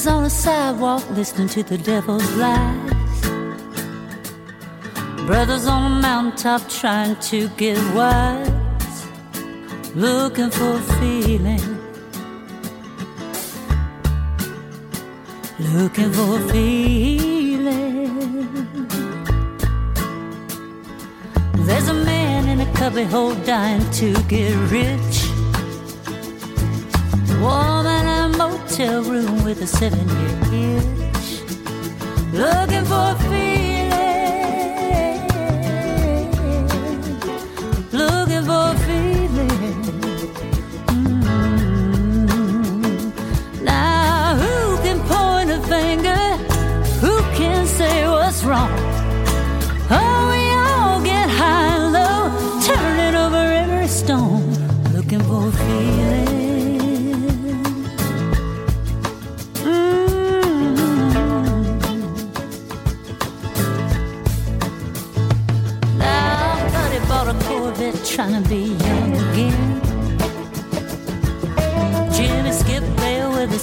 Brothers on a sidewalk listening to the devil's lies. Brothers on a mountaintop trying to get wise. Looking for a feeling. Looking for a feeling. There's a man in a cubbyhole dying to get rich. Woman a room with a seven year itch. Looking for a feeling.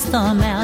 Thumb out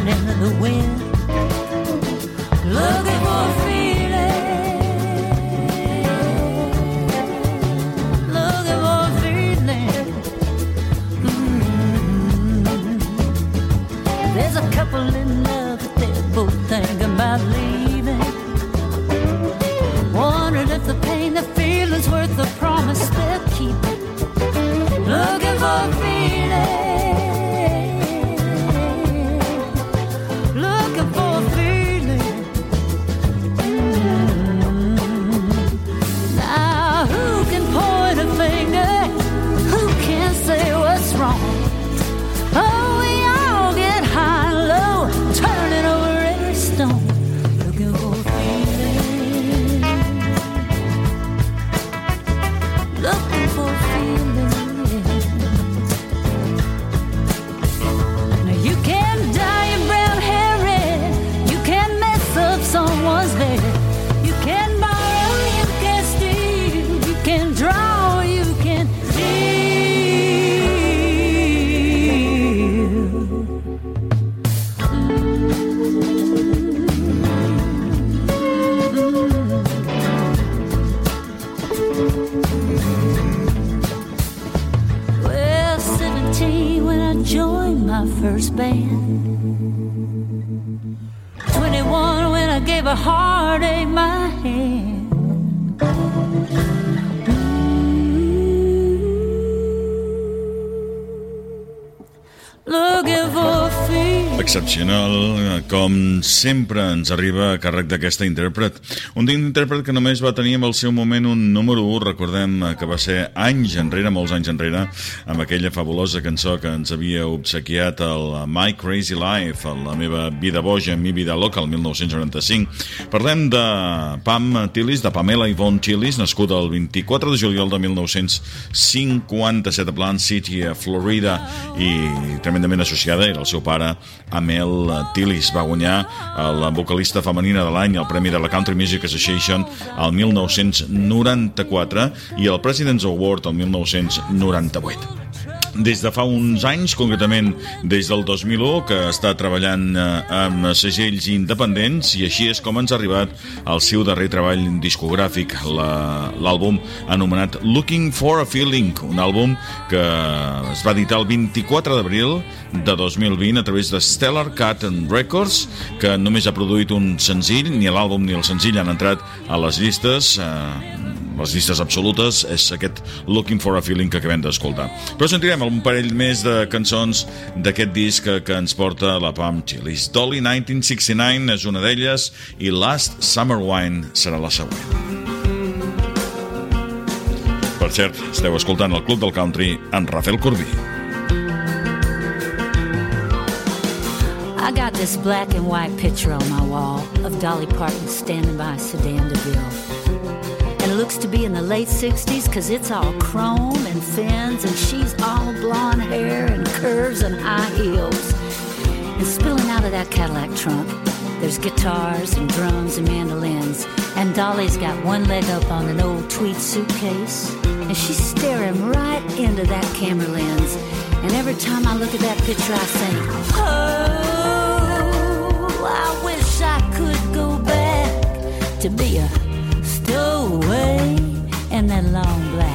com sempre ens arriba a càrrec d'aquesta intèrpret. Un intèrpret que només va tenir en el seu moment un número 1, recordem que va ser anys enrere, molts anys enrere, amb aquella fabulosa cançó que ens havia obsequiat el My Crazy Life, la meva vida boja, mi vida loca, el 1995. Parlem de Pam Tillis, de Pamela Yvonne Tillis, nascuda el 24 de juliol de 1957 a Plant City, a Florida, i tremendament associada, era el seu pare, Amel Tillis. Va guanyar la vocalista femenina de l'any, el Premi de la Country Music Association, el 1994 i el President's Award el 1998 des de fa uns anys, concretament des del 2001, que està treballant eh, amb segells independents i així és com ens ha arribat el seu darrer treball discogràfic, l'àlbum anomenat Looking for a Feeling, un àlbum que es va editar el 24 d'abril de 2020 a través de Stellar Cat Records, que només ha produït un senzill, ni l'àlbum ni el senzill han entrat a les llistes, eh, les llistes absolutes és aquest Looking for a Feeling que acabem d'escoltar. Però sentirem un parell més de cançons d'aquest disc que, ens porta la Pam Chilis. Dolly 1969 és una d'elles i Last Summer Wine serà la següent. Per cert, esteu escoltant el Club del Country en Rafael Corbí. I got this black and white picture on my wall of Dolly Parton standing by Sedan DeVille. It looks to be in the late 60s because it's all chrome and fins, and she's all blonde hair and curves and high heels. And spilling out of that Cadillac trunk, there's guitars and drums and mandolins. And Dolly's got one leg up on an old tweed suitcase. And she's staring right into that camera lens. And every time I look at that picture, I think, oh. I wish I could go stowaway in that long black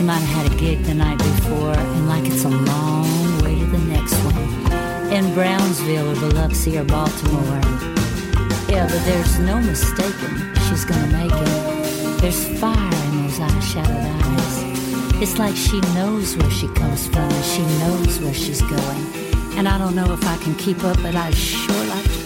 she might have had a gig the night before, and like it's a long way to the next one. In Brownsville or Biloxi or Baltimore. Yeah, but there's no mistaking she's gonna make it. There's fire in those eyeshadowed eyes. It's like she knows where she comes from and she knows where she's going. And I don't know if I can keep up, but I sure like to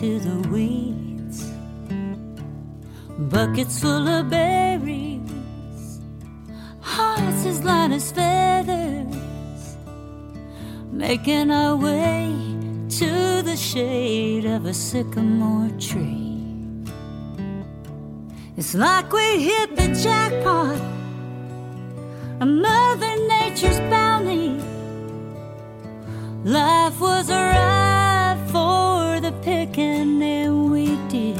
to the weeds. Buckets full of berries, hearts as light as feathers, making our way to the shade of a sycamore tree. It's like we hit the jackpot a Mother Nature's bounty. Life was ripe for the picking, and we did.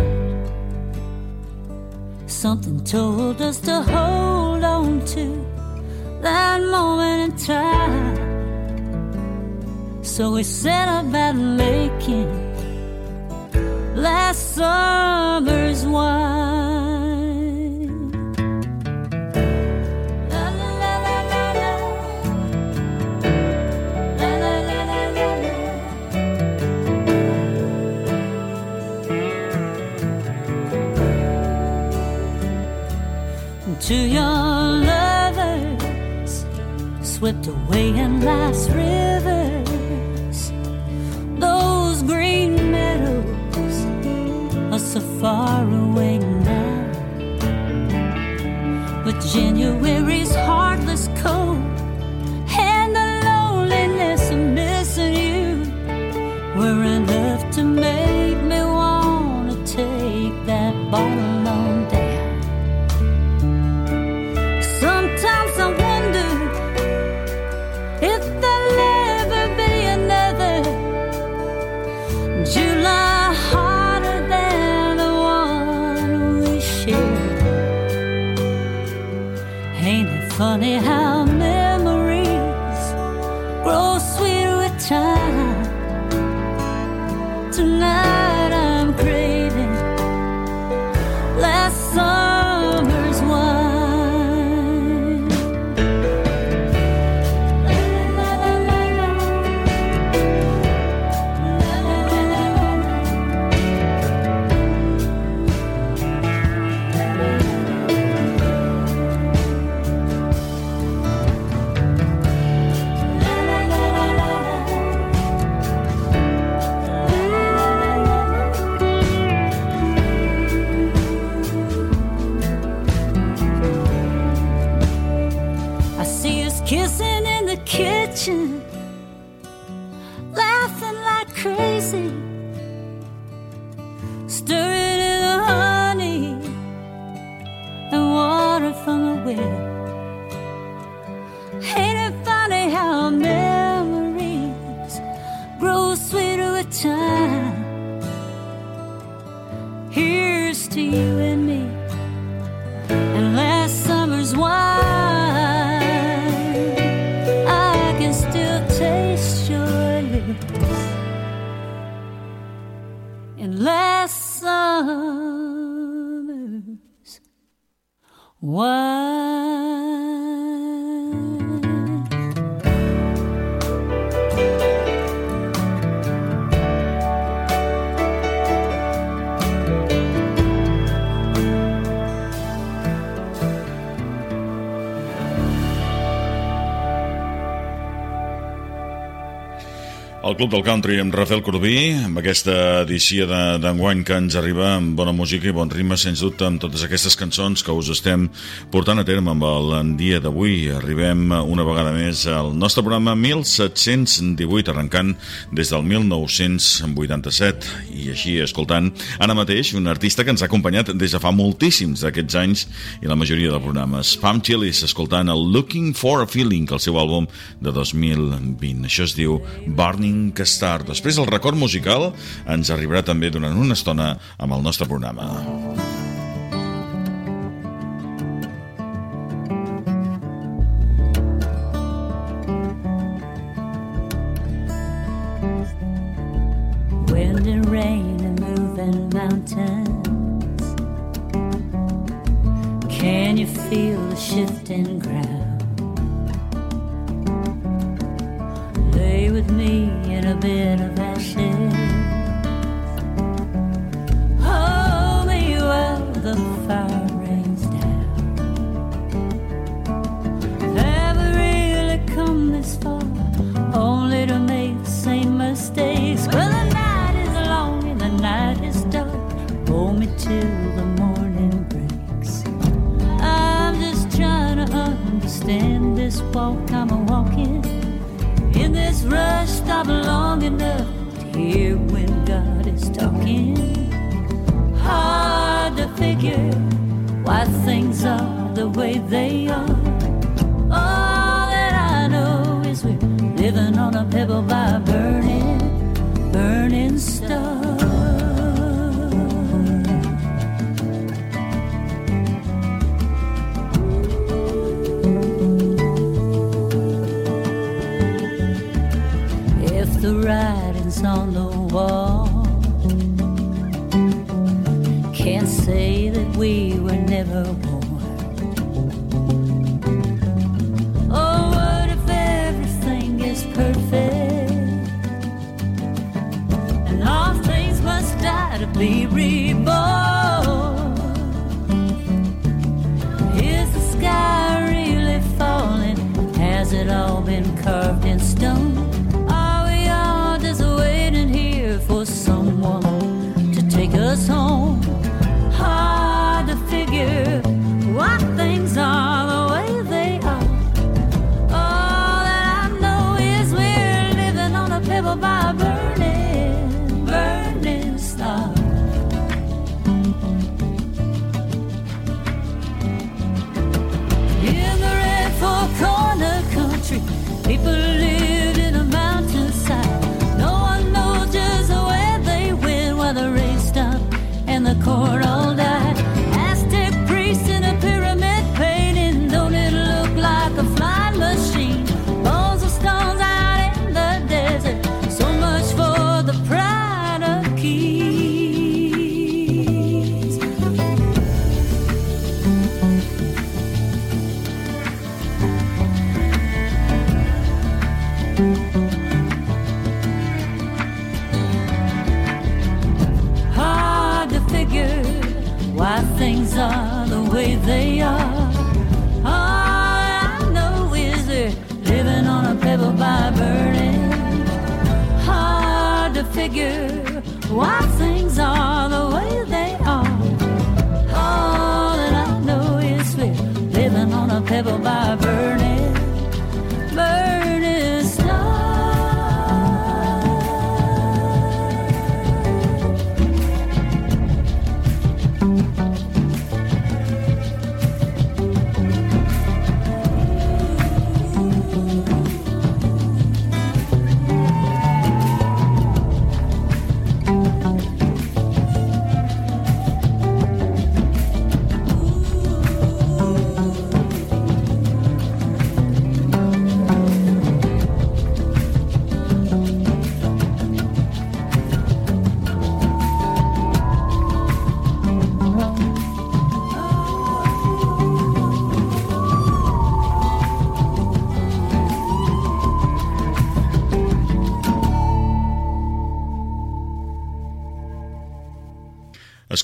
Something told us to hold on to that moment in time. So we set about making last summer's wine. To your lovers, swept away in life's rivers. Those green meadows are so far away now. But January's heartless El Club del Country amb Rafael Corbí, amb aquesta edició de- d'enguany que ens arriba amb bona música i bon ritme, sens dubte, amb totes aquestes cançons que us estem portant a terme amb el dia d'avui. Arribem una vegada més al nostre programa 1718, arrencant des del 1987, i així escoltant ara mateix un artista que ens ha acompanyat des de fa moltíssims d'aquests anys i la majoria de programes. Pam Chilis, escoltant el Looking for a Feeling, el seu àlbum de 2020. Això es diu Burning Star. Després el record musical ens arribarà també durant una estona amb el nostre programa. Were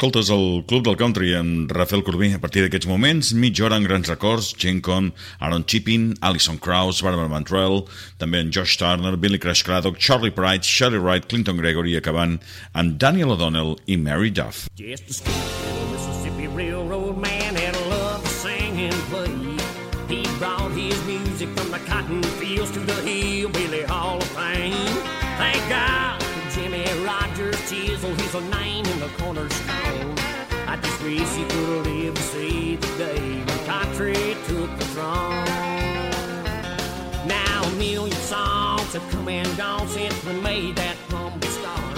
Escoltes el Club del Country amb Rafael Corbí a partir d'aquests moments, mitja hora en grans records, Jane Con, Aaron Chipping, Alison Krauss, Barbara Mantrell, també en Josh Turner, Billy Crash Craddock, Charlie Pride, Shirley Wright, Clinton Gregory, acabant amb Daniel O'Donnell i Mary Duff. Just a Mississippi Railroad man have come and gone since we made that humble start.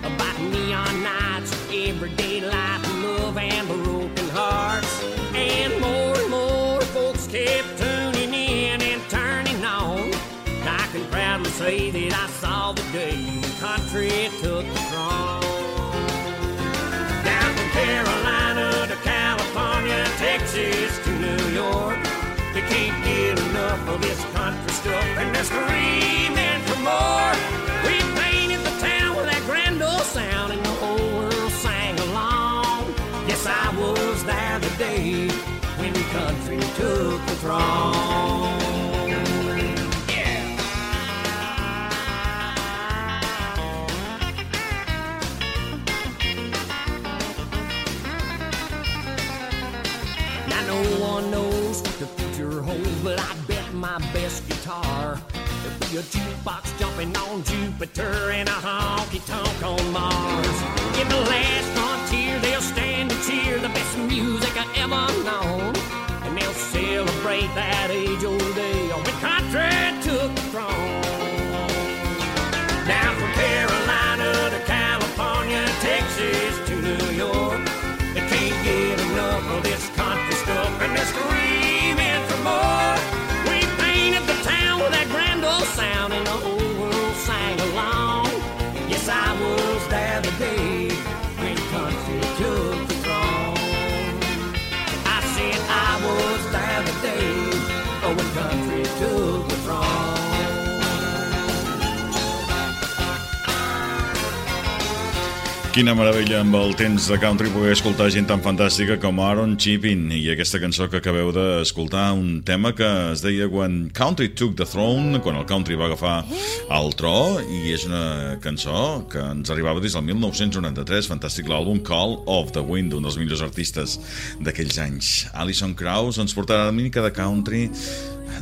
About neon nights, everyday life, love and broken hearts. And more and more folks kept tuning in and turning on. I can proudly say that I saw the day when country took Now no one knows what the future holds, but I bet my best guitar. Will be a jukebox jumping on Jupiter and a honky tonk on Mars. In the last frontier, they'll stand and cheer the best music I ever known, celebrate that age-old day when country took the throne. Down from Carolina to California, Texas to New York. They can't get enough of this country stuff, and they're screaming Quina meravella amb el temps de country poder escoltar gent tan fantàstica com Aaron Chipping i aquesta cançó que acabeu d'escoltar, un tema que es deia When Country Took the Throne, quan el country va agafar el tro, i és una cançó que ens arribava des del 1993, fantàstic l'àlbum Call of the Wind, un dels millors artistes d'aquells anys. Alison Krauss ens portarà una mica de country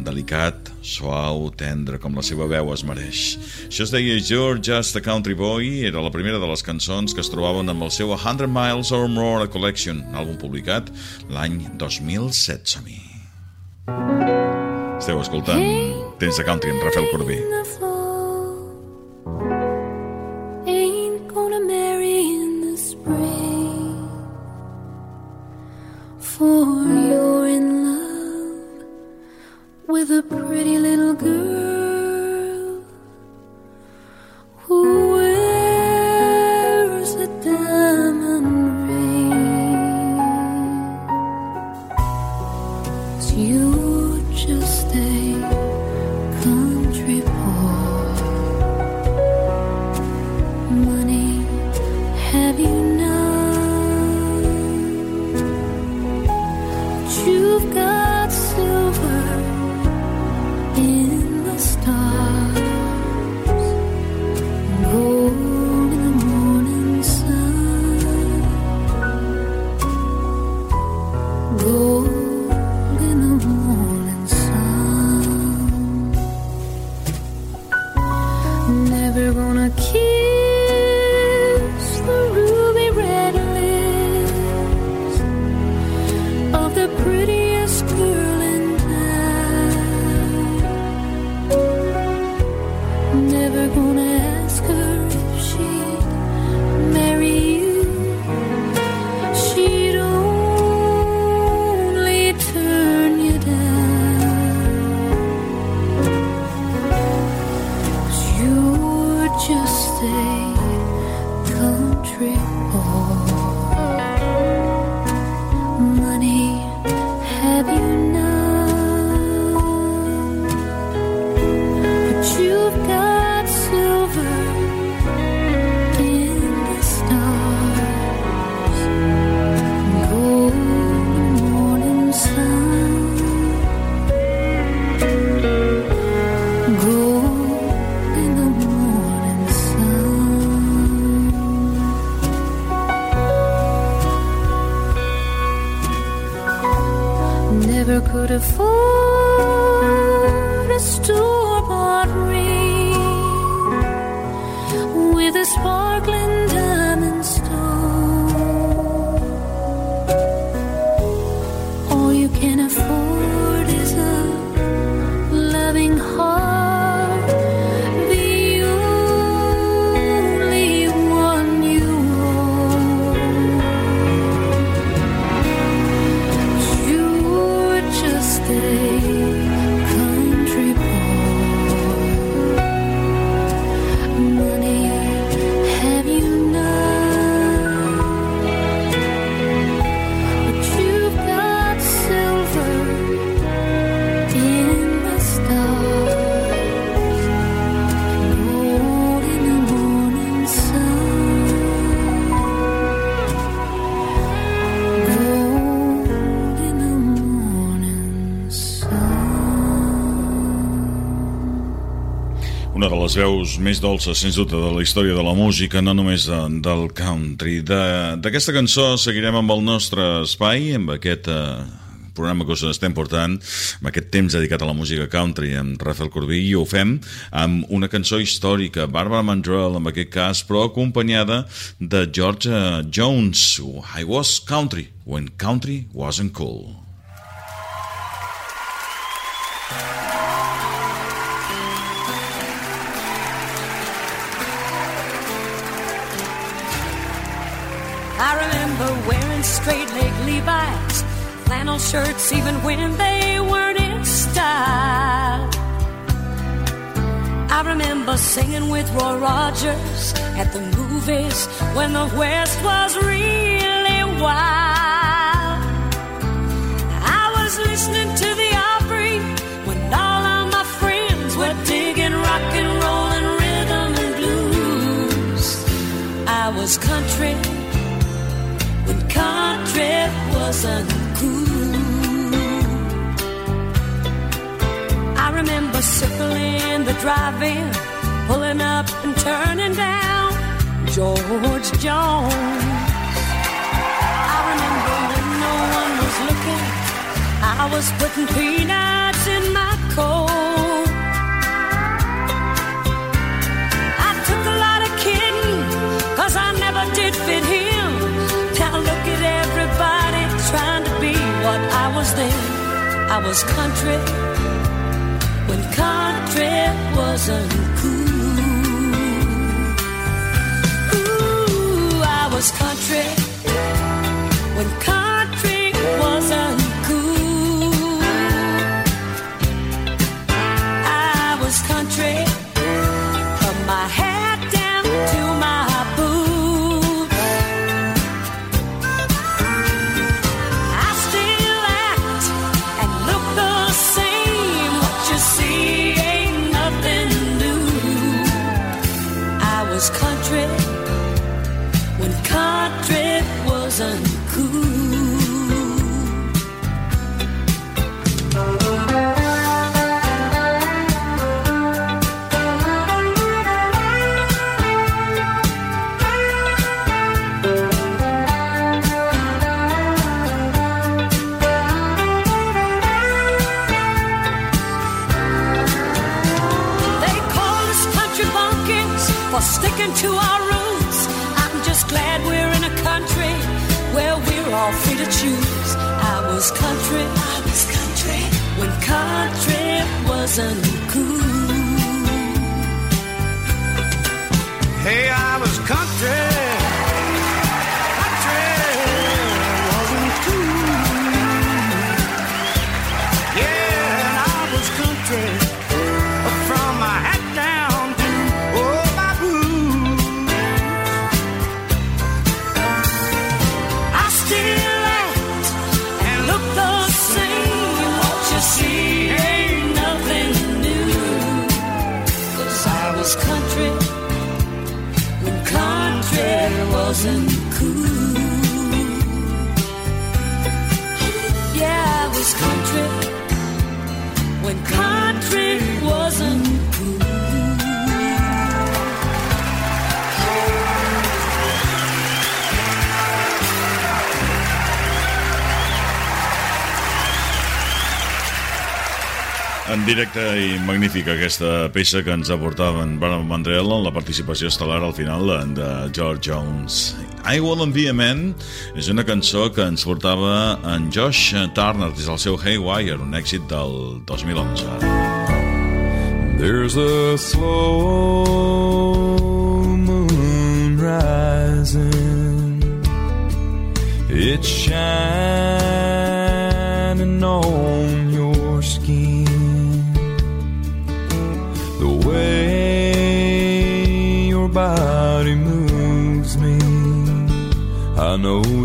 delicat, suau, tendre, com la seva veu es mereix. Això es deia You're Just a Country Boy, era la primera de les cançons que es trobaven amb el seu A Hundred Miles or More a Collection, àlbum publicat l'any 2007. Som-hi. Esteu escoltant Temps de Country amb Rafael Corbí. Country boy. Les veus més dolces, sens dubte, de la història de la música, no només de, del country. De- D'aquesta cançó seguirem amb el nostre espai, amb aquest eh, programa que us estem portant, amb aquest temps dedicat a la música country, amb Rafael Corbí, i ho fem amb una cançó històrica, Barbara Mandrell, en aquest cas, però acompanyada de George Jones, I Was Country, When Country Wasn't Cool. Flannel shirts, even when they weren't in style. I remember singing with Roy Rogers at the movies when the West was really wild. I was listening to the Opry when all of my friends were digging rock and roll and rhythm and blues. I was country when country wasn't cool. Remember circling the drive-in, pulling up and turning down George Jones. I remember when no one was looking, I was putting peanuts in my coat. I took a lot of kidding, cause I never did fit him. Now look at everybody trying to be what I was then. I was country when country wasn't cool. Ooh, I was country when country wasn't En directe i magnífica aquesta peça que ens aportava en Barnum Mandrell en la participació estel·lar al final de George Jones. I Will Be a Man és una cançó que ens portava en Josh Turner des del seu Haywire, un èxit del 2011. There's a slow moon rising It's shining on I know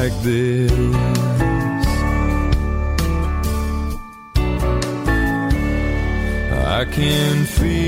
like this. I can feel.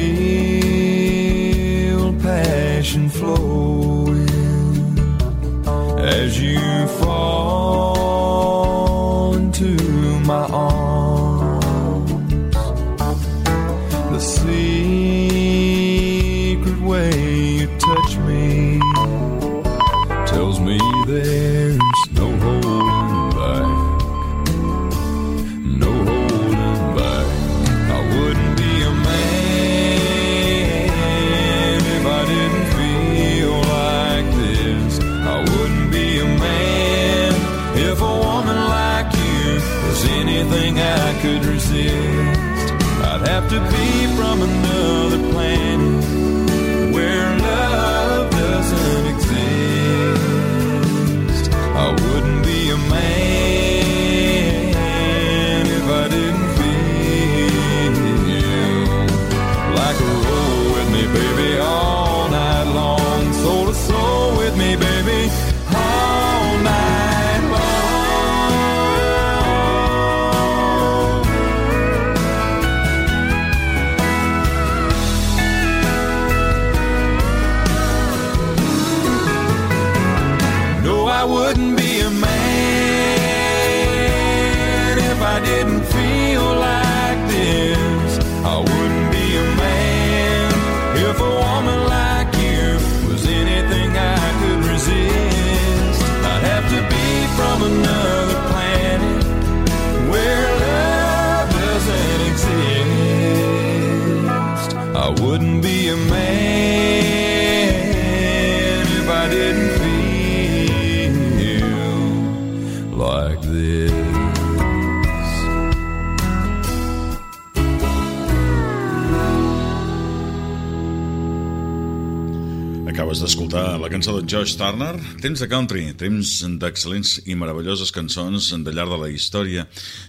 George Turner, temps de country, temps d'excel·lents i meravelloses cançons de llarg de la història.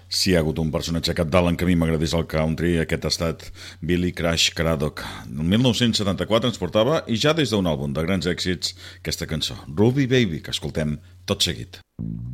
Si hi ha hagut un personatge cap dalt en què a mi m'agradés el country, aquest ha estat Billy Crash Craddock. El 1974 ens portava, i ja des d'un àlbum de grans èxits, aquesta cançó, Ruby Baby, que escoltem tot seguit. Mm -hmm.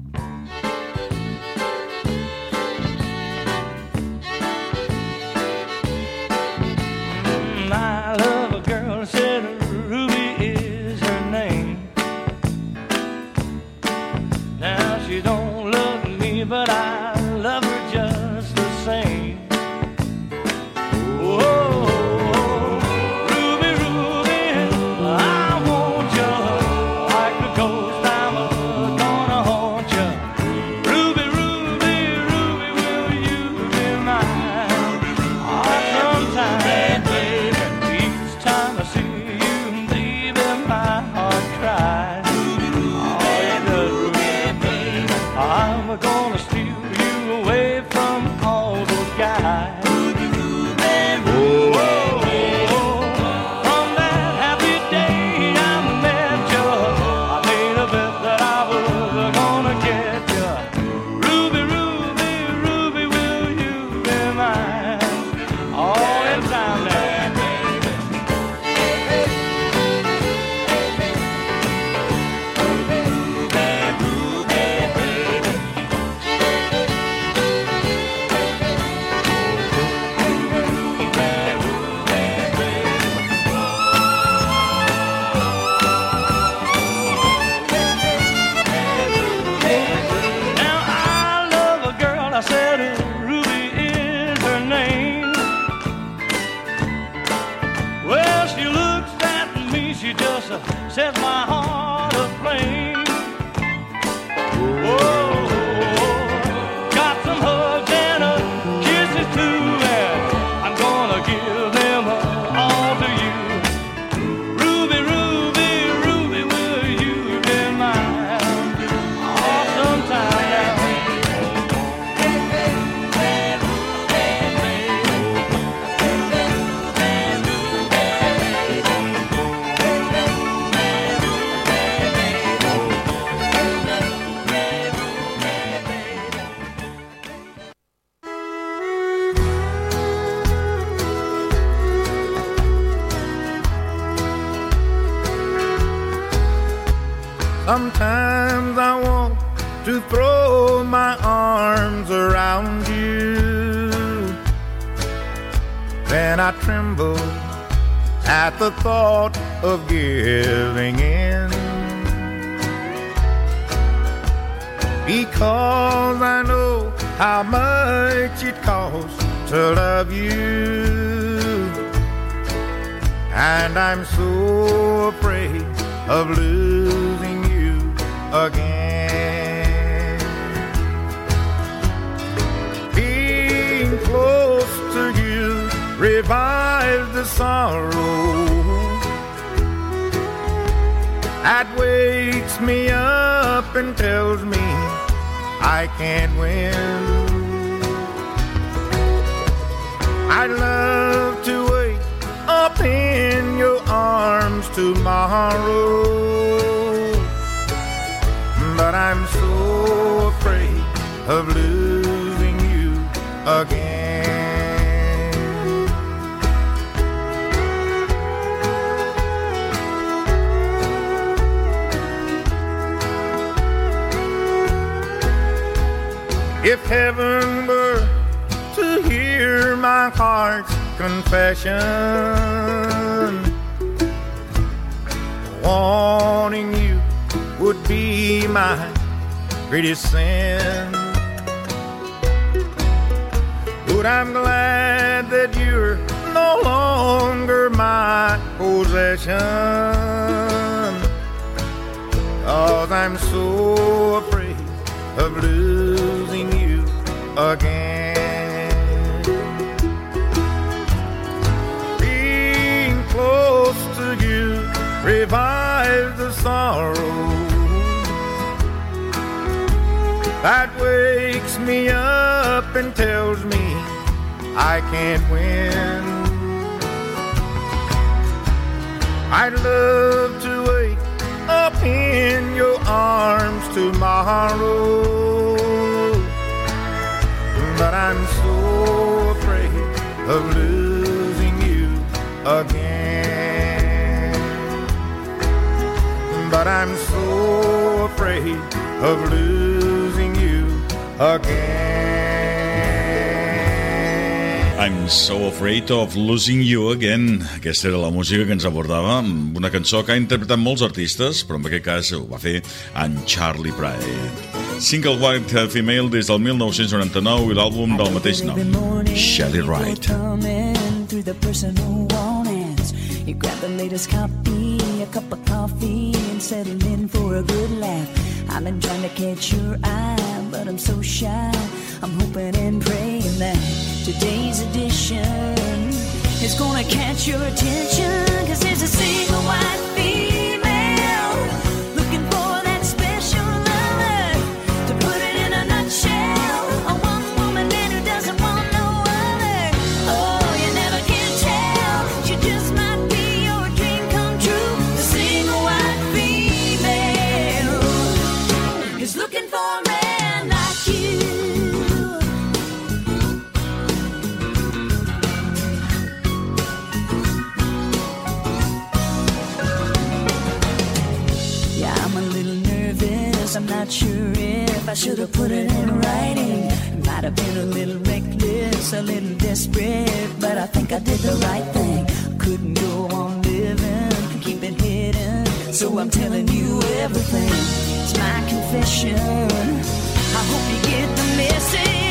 The thought of giving me up and tells me I can't win. I'd love to wake up in your arms tomorrow. If heaven were to hear my heart's confession, wanting you would be my greatest sin. But I'm glad that you're no longer my possession. Cause I'm so afraid of losing again. Being close to you revives the sorrow that wakes me up and tells me I can't win. I'd love to wake up in your arms tomorrow, but I'm so afraid of losing you again. But I'm so afraid of losing you again. I'm so afraid of losing you again. Aquesta era la música que ens abordava, una cançó que ha interpretat molts artistes, però en aquest cas ho va fer en Charlie Pride. Single eh, White Female des del 1999 i l'àlbum del mateix nom, Chely Wright. You grab the latest copy, a cup of coffee, and settle in for a good laugh. I've been trying to catch your eye, but I'm so shy. I'm hoping and praying that today's edition is gonna catch your attention. Cause there's a single white I should have put it in writing. Might have been a little reckless, a little desperate, but I think I did the right thing. Couldn't go on living, keep it hidden. So I'm telling you everything. It's my confession. I hope you get the message.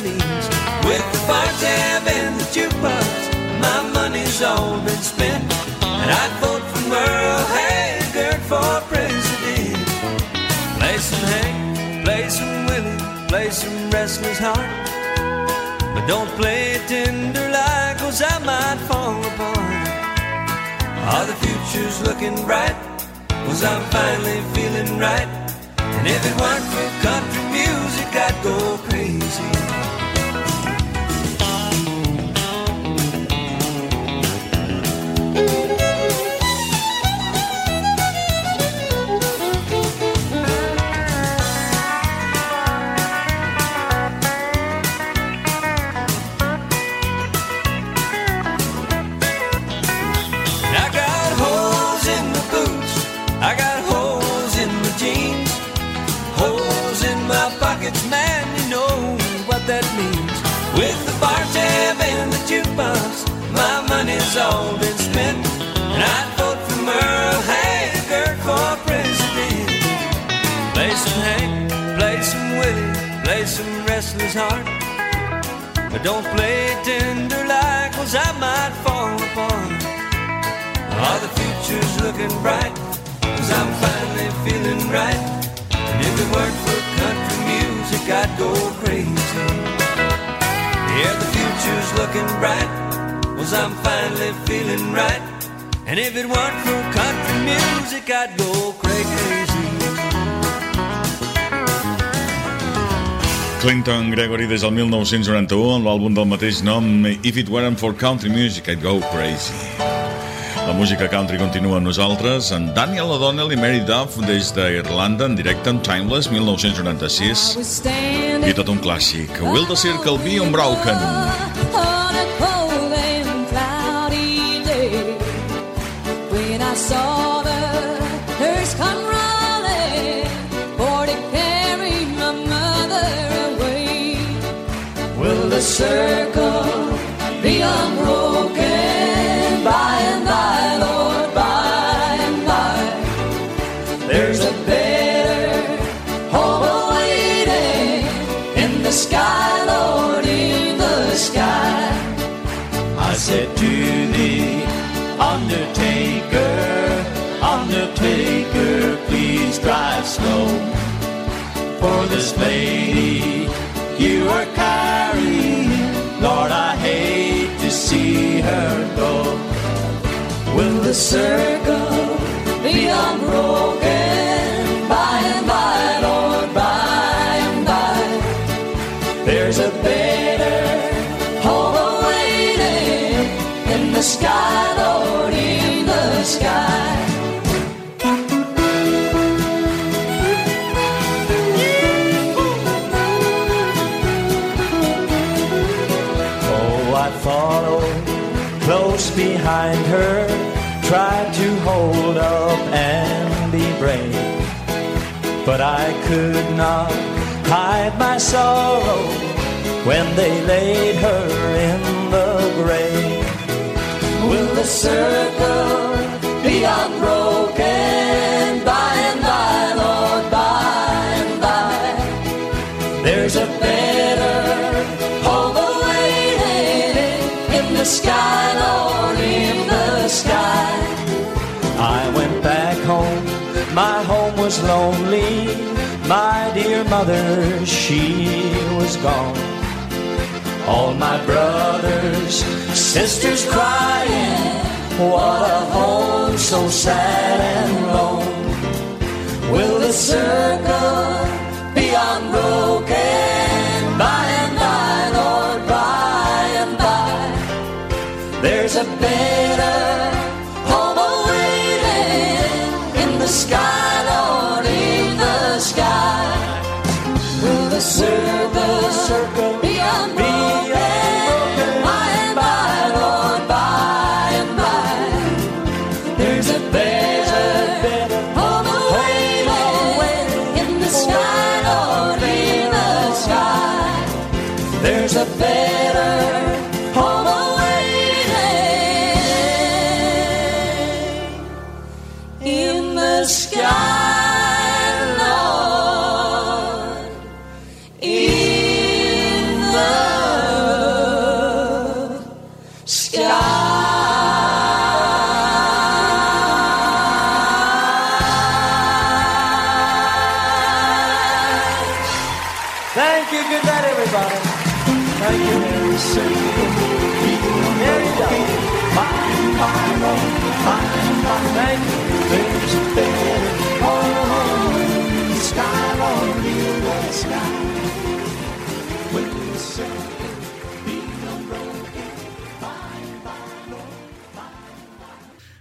With the bar tab and the jukebox, my money's all been spent. And I'd vote for Merle Haggard for president. Play some Hank, play some Willie, play some Restless Heart. But don't play it tender like, cause I might fall apart. Oh, the future's looking bright, cause I'm finally feeling right. And if it weren't for country music, I'd go crazy. Restless Heart. But don't play tender like, cause I might fall apart. Oh, the future's looking bright, cause I'm finally feeling right. And if it weren't for country music, I'd go crazy. Yeah, the future's looking bright, cause I'm finally feeling right. And if it weren't for country music, I'd go crazy. Clinton Gregory des del 1991 amb l'àlbum del mateix nom If It Weren't For Country Music I'd Go Crazy. La música country continua amb nosaltres en Daniel O'Donnell i Mary Duff des d'Irlanda en directe amb Timeless 1996 i tot un clàssic Will the Circle Be Unbroken? On circle be unbroken by and by, Lord, by and by? There's a better home awaiting in the sky, Lord, in the sky. I said to the undertaker, undertaker, please drive slow. For this lady you are Lord, I hate to see her go. Will the circle be unbroken But I could not hide my sorrow when they laid her in the grave. Will the circle be unbroken by and by, Lord, by and by? There's a was lonely. My dear mother, she was gone. All my brothers, sisters crying. What a home so sad and lone. Will the circle be unbroken by and by, Lord, by and by? There's a better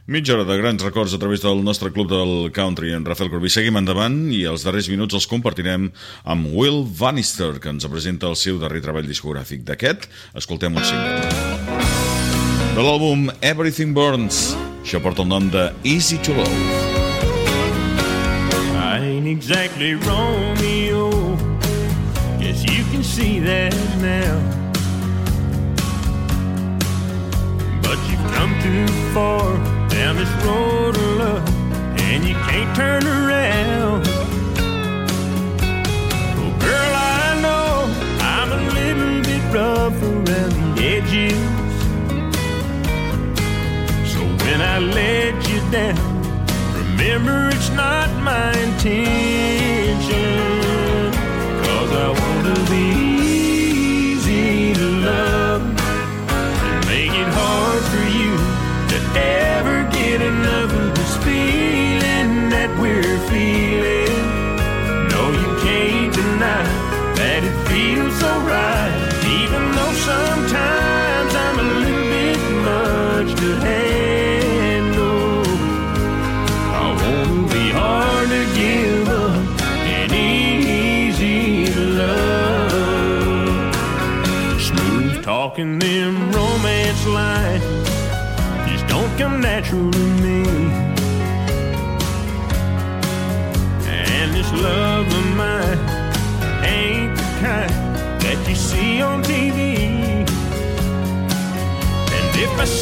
Mitja hora de grans records a través del nostre club del country en Rafael Corbí. Seguim endavant i els darrers minuts els compartirem amb Will Bannister, que ens presenta el seu darrer treball discogràfic. D'aquest, escoltem un single. De l'àlbum Everything Burns. Això porta el nom de Easy to Love. I ain't exactly Romeo. Guess you can see that now. But you've come too far down this road of love, and you can't turn around. Oh, girl, I know I'm a little bit rough around the edges. So when I let you down, Remember, it's not my intention. Cause I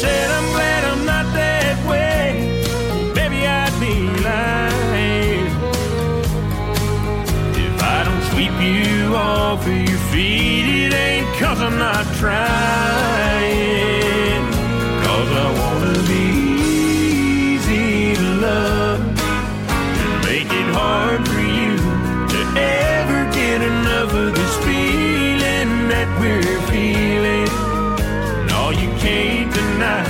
said I'm glad I'm not that way, baby, I'd be lying. If I don't sweep you off of your feet, it ain't cause I'm not trying. Can't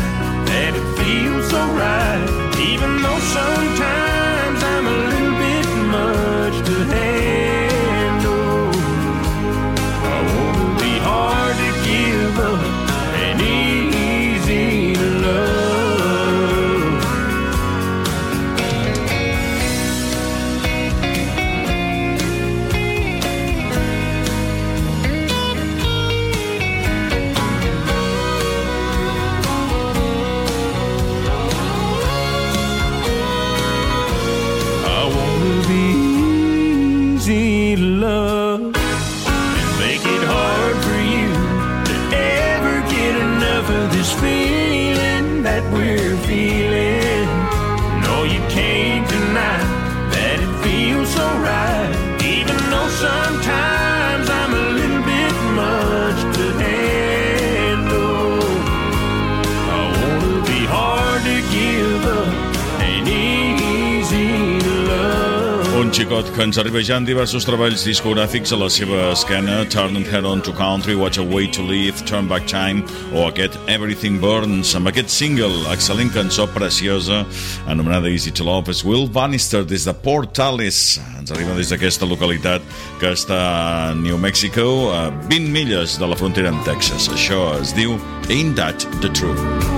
xicot que ens arriba ja en diversos treballs discogràfics a la seva esquena, Turn Head On to Country, Watch a Way to Live, Turn Back Time o aquest Everything Burns. Amb aquest single, excel·lent cançó preciosa, anomenada Easy to Love, és Will Bannister des de Port Alice. Ens arriba des d'aquesta localitat que està a New Mexico, a 20 milles de la frontera amb Texas. Això es diu Ain't That the Truth.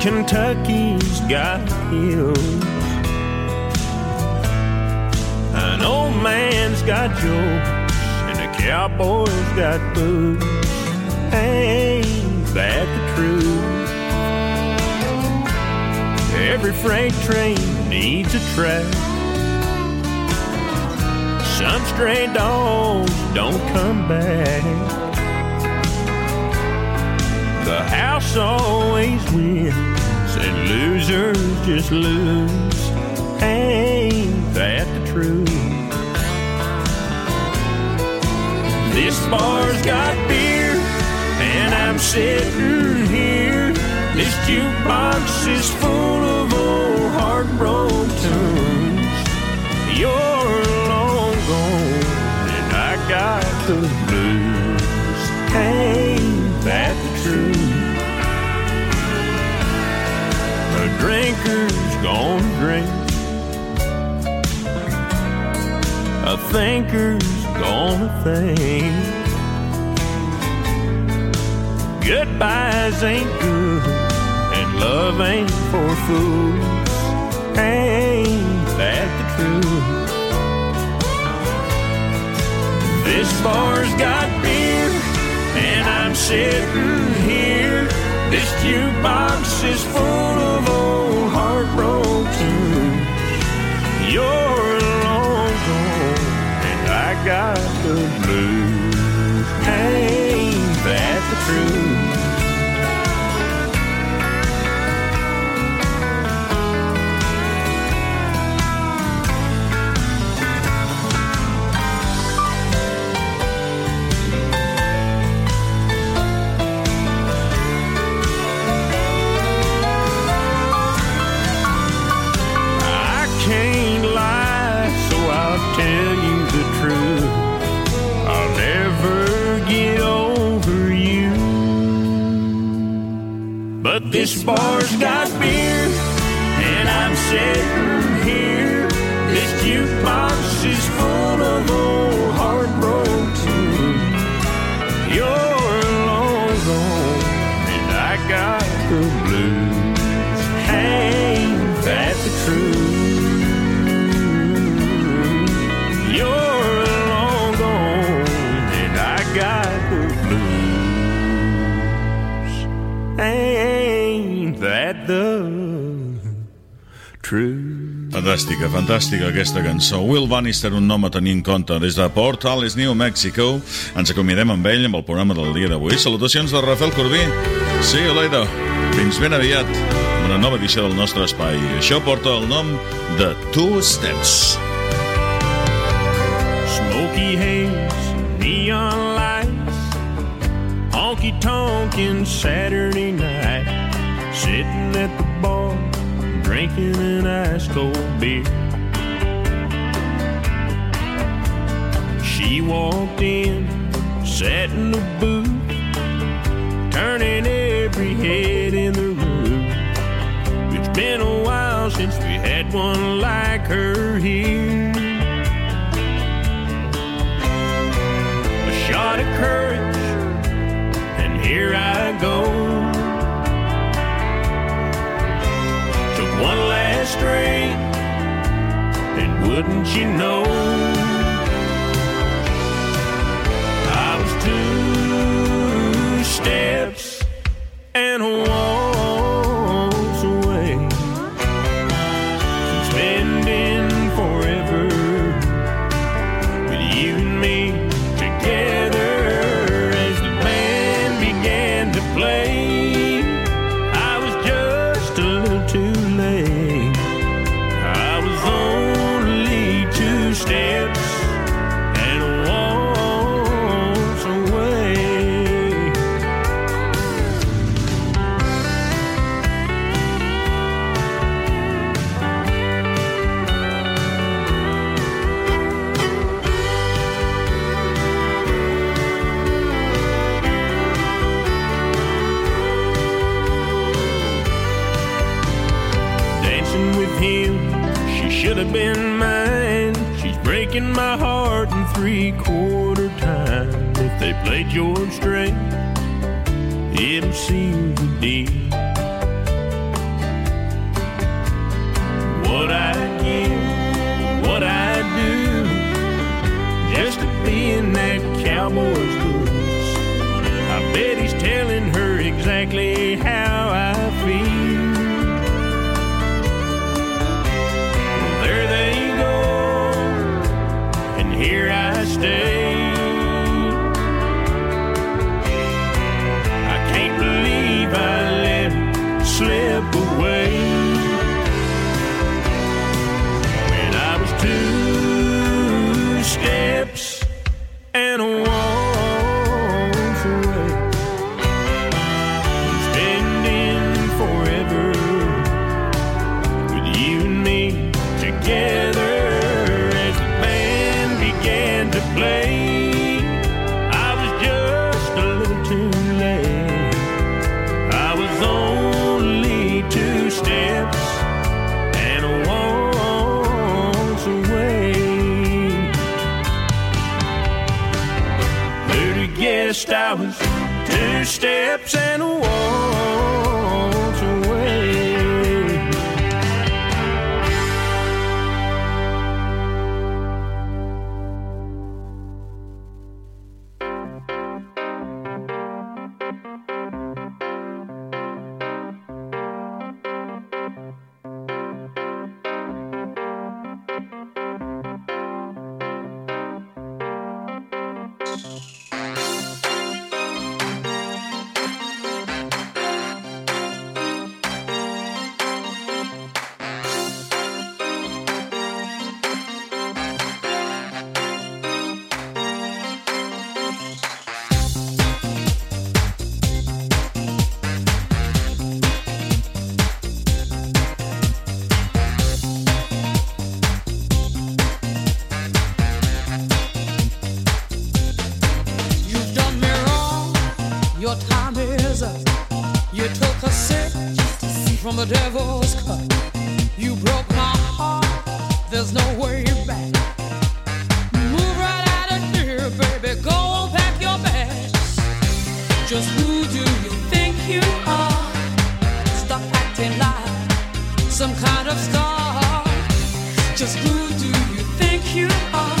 Kentucky's got hills. An old man's got jokes, and a cowboy's got boots. Ain't that the truth? Every freight train needs a track. Some stray dogs don't come back. House always wins, and losers just lose. Ain't that the truth? This bar's got beer, and I'm sitting here. This jukebox is full of old heartbroken tunes. You're long gone, and I got the blues. Ain't that the truth? Drinker's gonna drink. A thinker's gonna think. Goodbyes ain't good, and love ain't for fools. Ain't that the truth? This bar's got beer, and I'm sitting here. This jukebox is full of old heartbroken tunes. You're long gone, and I got the blues. Ain't that the truth? Fantàstica, fantàstica aquesta cançó. Will Bannister, un nom a tenir en compte. Des de Port Alice, New Mexico, ens acomiadem amb ell amb el programa del dia d'avui. Salutacions de Rafael Corbí. See you later. Fins ben aviat amb una nova edició del nostre espai. Això porta el nom de Two Steps. Smoky haze, neon lights, honky tonkin' Saturday night, sitting at the bar, drinking an ice cold beer. She walked in, sat in the booth, turning every head in the room. It's been a while since we had one like her here. a shot of courage, and here I go. Took one last drink, and wouldn't you know, two played George Strait, MC Dean. Just who do you think you are? Stop acting like some kind of star. Just who do you think you are?